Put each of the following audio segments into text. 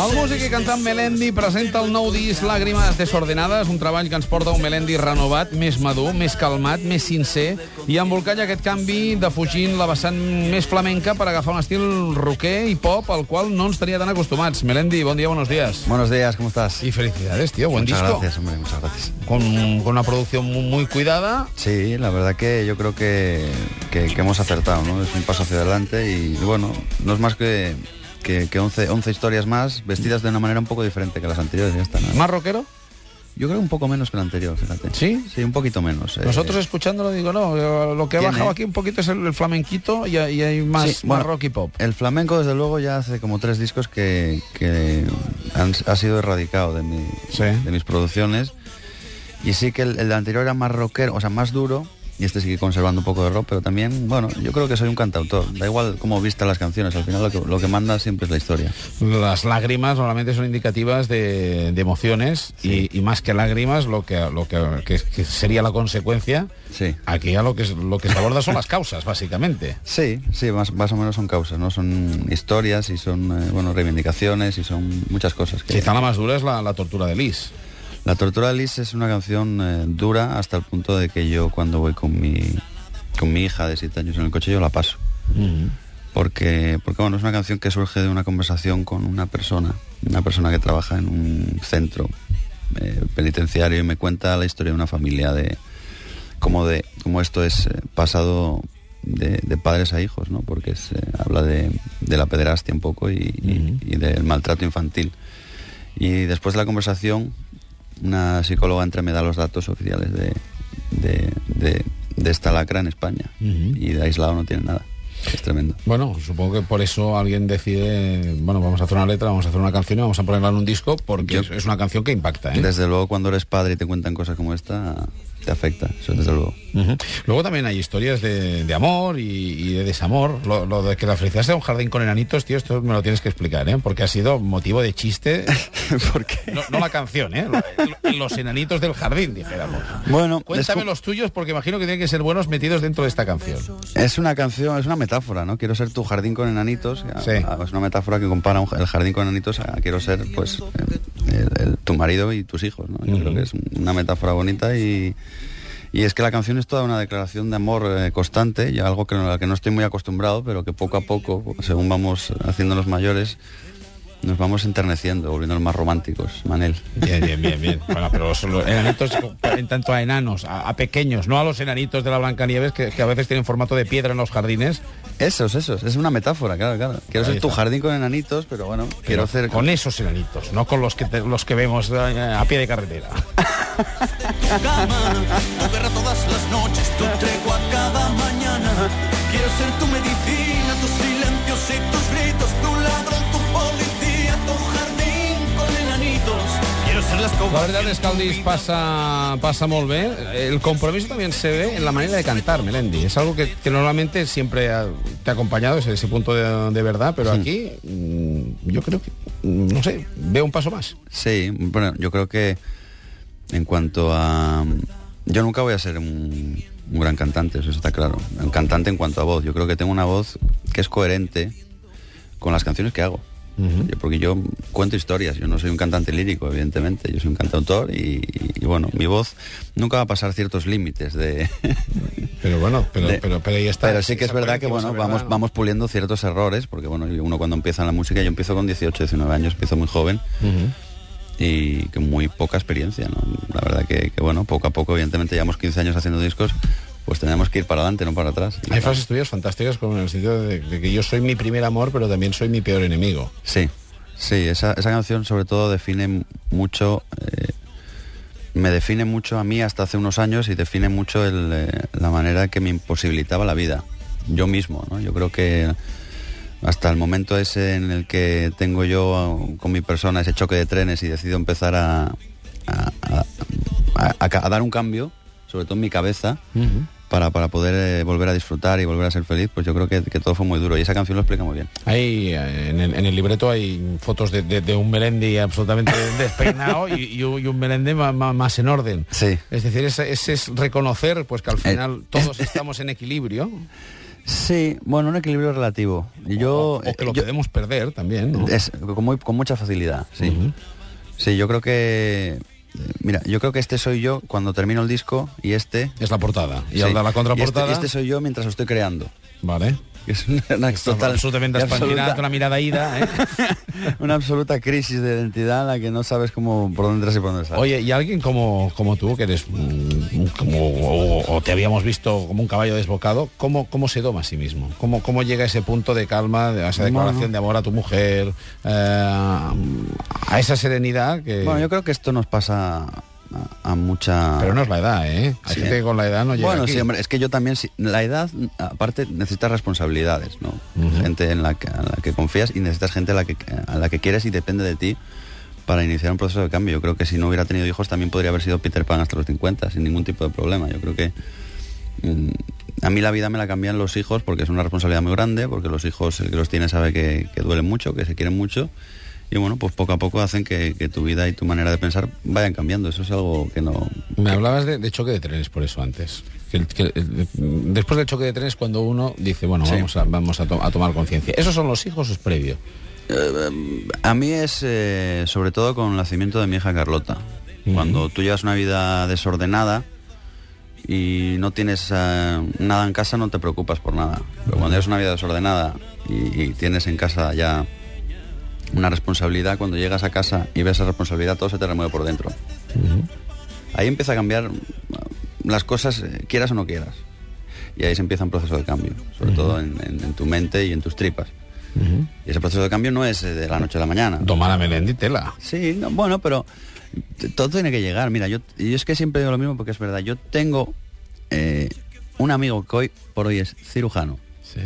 El músic i cantant Melendi presenta el nou disc Làgrimes desordenades, un treball que ens porta un Melendi renovat, més madur, més calmat, més sincer, i embolcalla aquest canvi defugint la vessant més flamenca per agafar un estil rocker i pop al qual no ens tenia tan acostumats. Melendi, bon dia, buenos días. Buenos días, ¿cómo estás? Y felicidades, tío, buen muchas disco. gracias, hombre, muchas gracias. Con, con una producción muy, muy cuidada. Sí, la verdad que yo creo que, que- que hemos acertado, ¿no? Es un paso hacia adelante y, bueno, no es más que, que, que 11, 11 historias más vestidas de una manera un poco diferente que las anteriores. Ya está, ¿no? ¿Más rockero? Yo creo un poco menos que la anterior, fíjate. ¿Sí? Sí, un poquito menos. eh. Nosotros escuchándolo digo, no, eh, lo que ha bajado aquí un poquito es el, el flamenquito y, y hay más, Sí, más bueno, rock y pop. El flamenco, desde luego, ya hace como tres discos que, que han- ha sido erradicado de, mi- Sí. de mis producciones. Y sí que el, el anterior era más rockero, o sea, más duro. Y este sigue conservando un poco de rock, pero también, bueno, yo creo que soy un cantautor. Da igual cómo vista las canciones, al final lo que, lo que manda siempre es la historia. Las lágrimas normalmente son indicativas de, de emociones y, y más que lágrimas, lo que, lo que, que- que sería la consecuencia, Sí. aquí ya lo que, es- lo que se aborda son las causas, básicamente. Sí, sí, más, más o menos son causas, ¿no? Son historias y son, eh, bueno, reivindicaciones y son muchas cosas. que- Quizá la más dura es la, la tortura de Liz. La tortura de Liz es una canción eh, dura hasta el punto de que yo cuando voy con mi, con mi hija de 7 años en el coche yo la paso. Porque, porque bueno, es una canción que surge de una conversación con una persona, una persona que trabaja en un centro eh, penitenciario y me cuenta la historia de una familia de cómo de cómo esto es eh, pasado de, de padres a hijos, ¿no? Porque se habla de, de la pederastia un poco y, y- y del maltrato infantil. Y después de la conversación, una psicóloga entre me da los datos oficiales de, de, de- de esta lacra en España. Y de aislado no tiene nada. Es tremendo. Bueno, supongo que por eso alguien decide, bueno, vamos a hacer una letra, vamos a hacer una canción y vamos a ponerla en un disco, porque Yo- es, una canción que impacta. ¿eh? Desde luego, cuando eres padre y te cuentan cosas como esta, te afecta. Eso desde luego. Luego también hay historias de, de amor y, y de desamor. Lo, lo de que la felicidad sea un jardín con enanitos, tío, esto me lo tienes que explicar, ¿eh? Porque ha sido motivo de chiste. ¿Por qué? No, no la canción, ¿eh? Lo- Los enanitos del jardín, dijéramos. Bueno, Cuéntame los tuyos, porque imagino que tienen que ser buenos metidos dentro de esta canción. es una canción, es una metáfora, ¿no? Quiero ser tu jardín con enanitos. Sí. Es una metáfora que compara un- el jardín con enanitos a quiero ser, pues, eh, el- el- tu marido y tus hijos, ¿no? Yo creo que es una metáfora bonita y... Y es que la canción es toda una declaración de amor eh, constante y algo que, a la que no estoy muy acostumbrado, pero que poco a poco, según vamos haciéndonos mayores, nos vamos enterneciendo, volviéndonos más románticos, Manel. Bien, bien, bien, bien. Bueno, pero los, los enanitos, en tanto a enanos, a, a pequeños, no a los enanitos de la Blancanieves, que, que a veces tienen formato de piedra en los jardines. Esos, esos, es una metáfora, claro, claro. Quiero ser tu jardín con enanitos, pero bueno, quiero hacer... con esos enanitos, no con los que, te- los que vemos eh, a pie de carretera. tu guerra todas las noches, tu tregua cada mañana. Quiero ser tu medicina, tus silencios y tus gritos, tu ladrón, La verdad es que el disc pasa, pasa muy bien. El compromiso también se ve en la manera de cantar, Melendi. Es algo que, que normalmente siempre ha- te ha acompañado, ese, ese punto de, de verdad, pero aquí mm, yo creo que, mm, no sé, veo un paso más. Sí, bueno, yo creo que en cuanto a... Yo nunca voy a ser un, un gran cantante, eso está claro. Un cantante en cuanto a voz. Yo creo que tengo una voz que es coherente con las canciones que hago. Porque yo cuento historias, yo no soy un cantante lírico, evidentemente, yo soy un cantautor y, y, bueno, mi voz nunca va a pasar ciertos límites de... Pero bueno, pero, de- pero, pero ahí está. Pero sí que es verdad que bueno, vamos, vamos puliendo ciertos errores, porque bueno, uno cuando empieza en la música, yo empiezo con 18, 19 años, empiezo muy joven y con muy poca experiencia, ¿no? La verdad que, que, bueno, poco a poco, evidentemente llevamos 15 años haciendo discos, pues tenemos que ir para adelante, no para atrás. Hay frases tuyas fantásticas como en el sentido de, de que yo soy mi primer amor, pero también soy mi peor enemigo. Sí, sí, esa, esa canción sobre todo define mucho, eh, me define mucho a mí hasta hace unos años y define mucho el, eh, la manera que me imposibilitaba la vida, yo mismo, ¿no? Yo creo que hasta el momento ese en el que tengo yo con mi persona ese choque de trenes y decido empezar a- a dar un cambio, sobre todo en mi cabeza, para, para poder eh, volver a disfrutar y volver a ser feliz, pues yo creo que, que todo fue muy duro y esa canción lo explica muy bien. Hay, eh, en, el, en el libreto hay fotos de, de- de un Melendi absolutamente despeinado y, y un Melendi ma- más en orden. Sí. Es decir, ese, es reconocer pues que al Eh, final todos estamos en equilibrio. Sí, bueno, un equilibrio relativo. Yo, o, o que lo yo- podemos perder también, ¿no? es, con, muy- con mucha facilidad, sí. Sí, yo creo que... Mira, yo creo que este soy yo cuando termino el disco y este... Es la portada. Y sí. al de la Y este, contraportada... y este soy yo mientras lo estoy creando. Vale. Es una, una total, absolutamente la mirada ida, ¿eh? una absoluta crisis de identidad en la que no sabes cómo por dónde entras y por dónde sales. Oye, y alguien como, como tú, que eres mm, como, o, o te habíamos visto como un caballo desbocado, ¿cómo, cómo se doma a sí mismo? ¿Cómo, cómo llega a ese punto de calma, a esa declaración Bueno. de amor a tu mujer, eh, a esa serenidad que... Bueno, yo creo que esto nos pasa a, a mucha... Pero no es la edad, ¿eh? Hay Sí. gente que con la edad no llega Bueno, aquí. sí, hombre, es que yo también, sí, la edad, aparte, necesitas responsabilidades, ¿no? Gente en la, que, a la que confías y necesitas gente a la, que, a la que quieres y depende de ti para iniciar un proceso de cambio. Yo creo que si no hubiera tenido hijos también podría haber sido Peter Pan hasta los 50, sin ningún tipo de problema. Yo creo que mm, a mí la vida me la cambian los hijos porque es una responsabilidad muy grande, porque los hijos, el que los tiene sabe que, que duelen mucho, que se quieren mucho. Y bueno, pues poco a poco hacen que, que tu vida y tu manera de pensar vayan cambiando. Eso es algo que no, Me hablabas de, de choque de trenes por eso antes. Que- que- eh, después del choque de trenes cuando uno dice, bueno, Sí. vamos, a, vamos a, to- a tomar conciencia. ¿Esos son los hijos o es previo? A mí es eh, sobre todo con el nacimiento de mi hija Carlota. Cuando tú llevas una vida desordenada y no tienes eh, nada en casa, no te preocupas por nada. Pero cuando llevas una vida desordenada y, y tienes en casa ya una responsabilidad, cuando llegas a casa y ves esa responsabilidad, todo se te remueve por dentro. Ahí empieza a cambiar eh, las cosas, eh, quieras o no quieras. Y ahí se empieza un proceso de cambio, sobre todo en, en- en tu mente y en tus tripas. Y ese proceso de cambio no es eh, de la noche a la mañana. Tomar a Melendi tela. Sí, no, bueno, pero todo tiene que llegar. Mira, yo, yo es que siempre digo lo mismo porque es verdad. Yo tengo eh, un amigo que hoy por hoy es cirujano. Sí.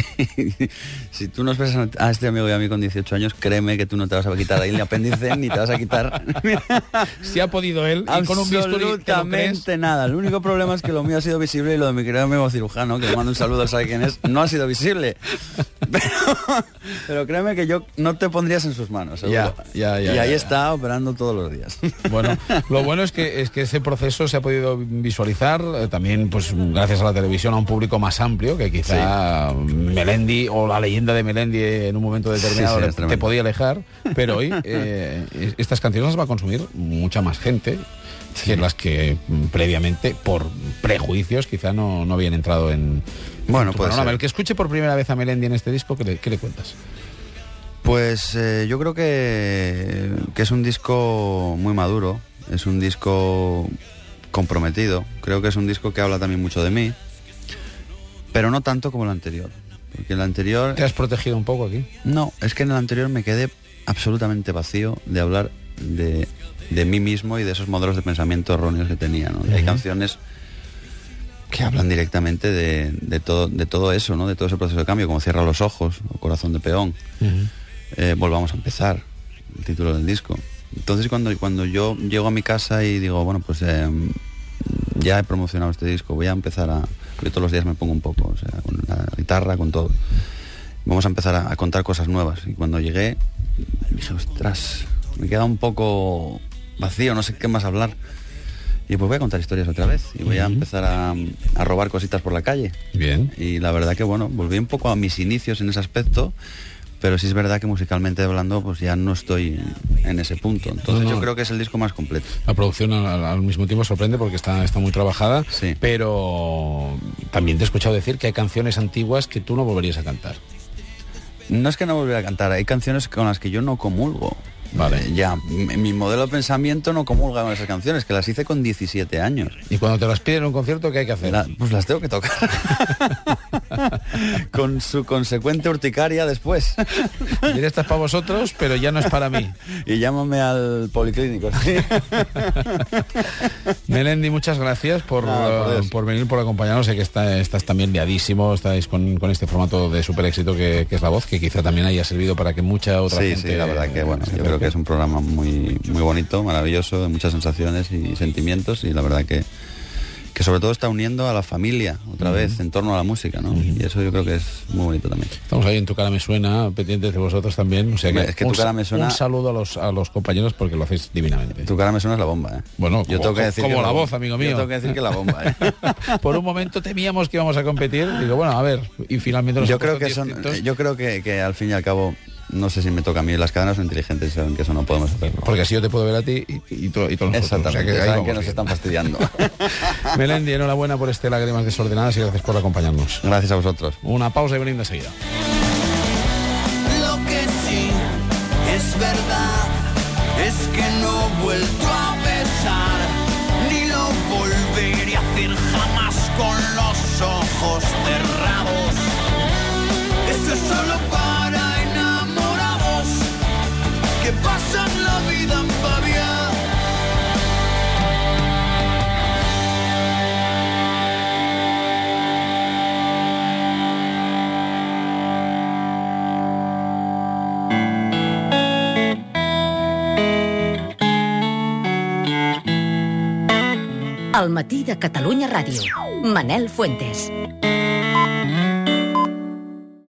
si tú nos ves a este amigo y a mí con 18 años, créeme que tú no te vas a quitar ahí el apéndice ni te vas a quitar Si ha podido él y con un absolutamente nada. El único problema es que lo mío ha sido visible y lo de mi querido amigo cirujano, que le mando un saludo, sabe quién es, no ha sido visible. Pero, pero créeme que yo no te pondrías en sus manos. Ya, ya, ya, y ahí está operando todos los días. Bueno, lo bueno es que es que ese proceso se ha podido visualizar eh, también, pues gracias a la televisión, a un público más amplio que quizá Melendi o la leyenda de Melendi en un momento determinado Sí, sí, te podía alejar, pero hoy eh, es- estas canciones las va a consumir mucha más gente que las que mm, previamente, por prejuicios, quizá no, no habían entrado en. Bueno, ser. El que escuche por primera vez a Melendi en este disco, ¿qué le, qué le cuentas? Pues eh, yo creo que, que es un disco muy maduro, es un disco comprometido, creo que es un disco que habla también mucho de mí, pero no tanto como el anterior. Porque el anterior... ¿Te has protegido un poco aquí? No, es que en el anterior me quedé absolutamente vacío de hablar de, de mí mismo y de esos modelos de pensamiento erróneos que tenía. ¿no? Y Hay canciones que hablan directamente de, de todo, de todo eso, ¿no? de todo ese proceso de cambio, como Cierra los ojos o Corazón de Peón. Eh, volvamos a empezar, el título del disco. Entonces cuando, cuando yo llego a mi casa y digo, bueno, pues eh, ya he promocionado este disco, voy a empezar a... Yo todos los días me pongo un poco, o sea, con la guitarra, con todo. Vamos a empezar a, a contar cosas nuevas. Y cuando llegué, dije, ostras, me queda un poco vacío, no sé qué más hablar. Y pues voy a contar historias otra vez y voy a empezar a, a robar cositas por la calle. Bien. Y la verdad que, bueno, volví un poco a mis inicios en ese aspecto, pero sí es verdad que musicalmente hablando, pues ya no estoy en ese punto. Entonces No, no. yo creo que es el disco más completo. La producción al, mismo tiempo sorprende porque está, está muy trabajada, Sí. pero también te he escuchado decir que hay canciones antiguas que tú no volverías a cantar. No es que no volviera a cantar, hay canciones con las que yo no comulgo. Vale. Eh, ya, mi, mi modelo de pensamiento no comulga con esas canciones, que las hice con 17 años. Y cuando te las piden en un concierto, ¿qué hay que hacer? La- pues las tengo que tocar. con su consecuente urticaria después. Diré, esta es para vosotros, pero ya no es para mí. y llámame al policlínico. Melendi, muchas gracias por, por venir, por acompañarnos. Sé que está- estás también liadísimo, estáis con, con este formato de super éxito que, que es La Voz, que quizá también haya servido para que mucha otra Sí, gente... sí, la verdad que bueno, yo creo que es un programa muy, muy bonito, maravilloso, de muchas sensaciones y sentimientos y la verdad que, que sobre todo está uniendo a la familia otra vez en torno a la música, ¿no? Y eso yo creo que es muy bonito también. Estamos ahí en Tu Cara Me Suena, pendientes de vosotros también. O sea que, Es que Tu Cara Me Suena- un saludo a los, a los compañeros porque lo hacéis divinamente. Tu cara me suena es la bomba, ¿eh? Bueno, yo como- tengo que decir como que la voz, amigo mío. Yo tengo que decir que la bomba, ¿eh? Por un momento temíamos que íbamos a competir. Digo, bueno, a ver, y finalmente yo creo que son, yo creo que, que al fin y al cabo, no sé si me toca a mí, las cadenas son inteligentes y saben que eso no podemos hacerlo. Porque así yo te puedo ver a ti y, y, to- y todos nosotros. Exactamente, O sea que saben nos están fastidiando. Melendi, enhorabuena por este Lágrimas Desordenadas y gracias por acompañarnos. Gracias a vosotros. Una pausa y venimos enseguida. Lo que sí es verdad es que no he vuelto a besar, ni lo volveré a hacer jamás con los ojos cerrados. Eso es solo para que pasan la vida en pavía. El matí de Catalunya Ràdio. Manel Fuentes.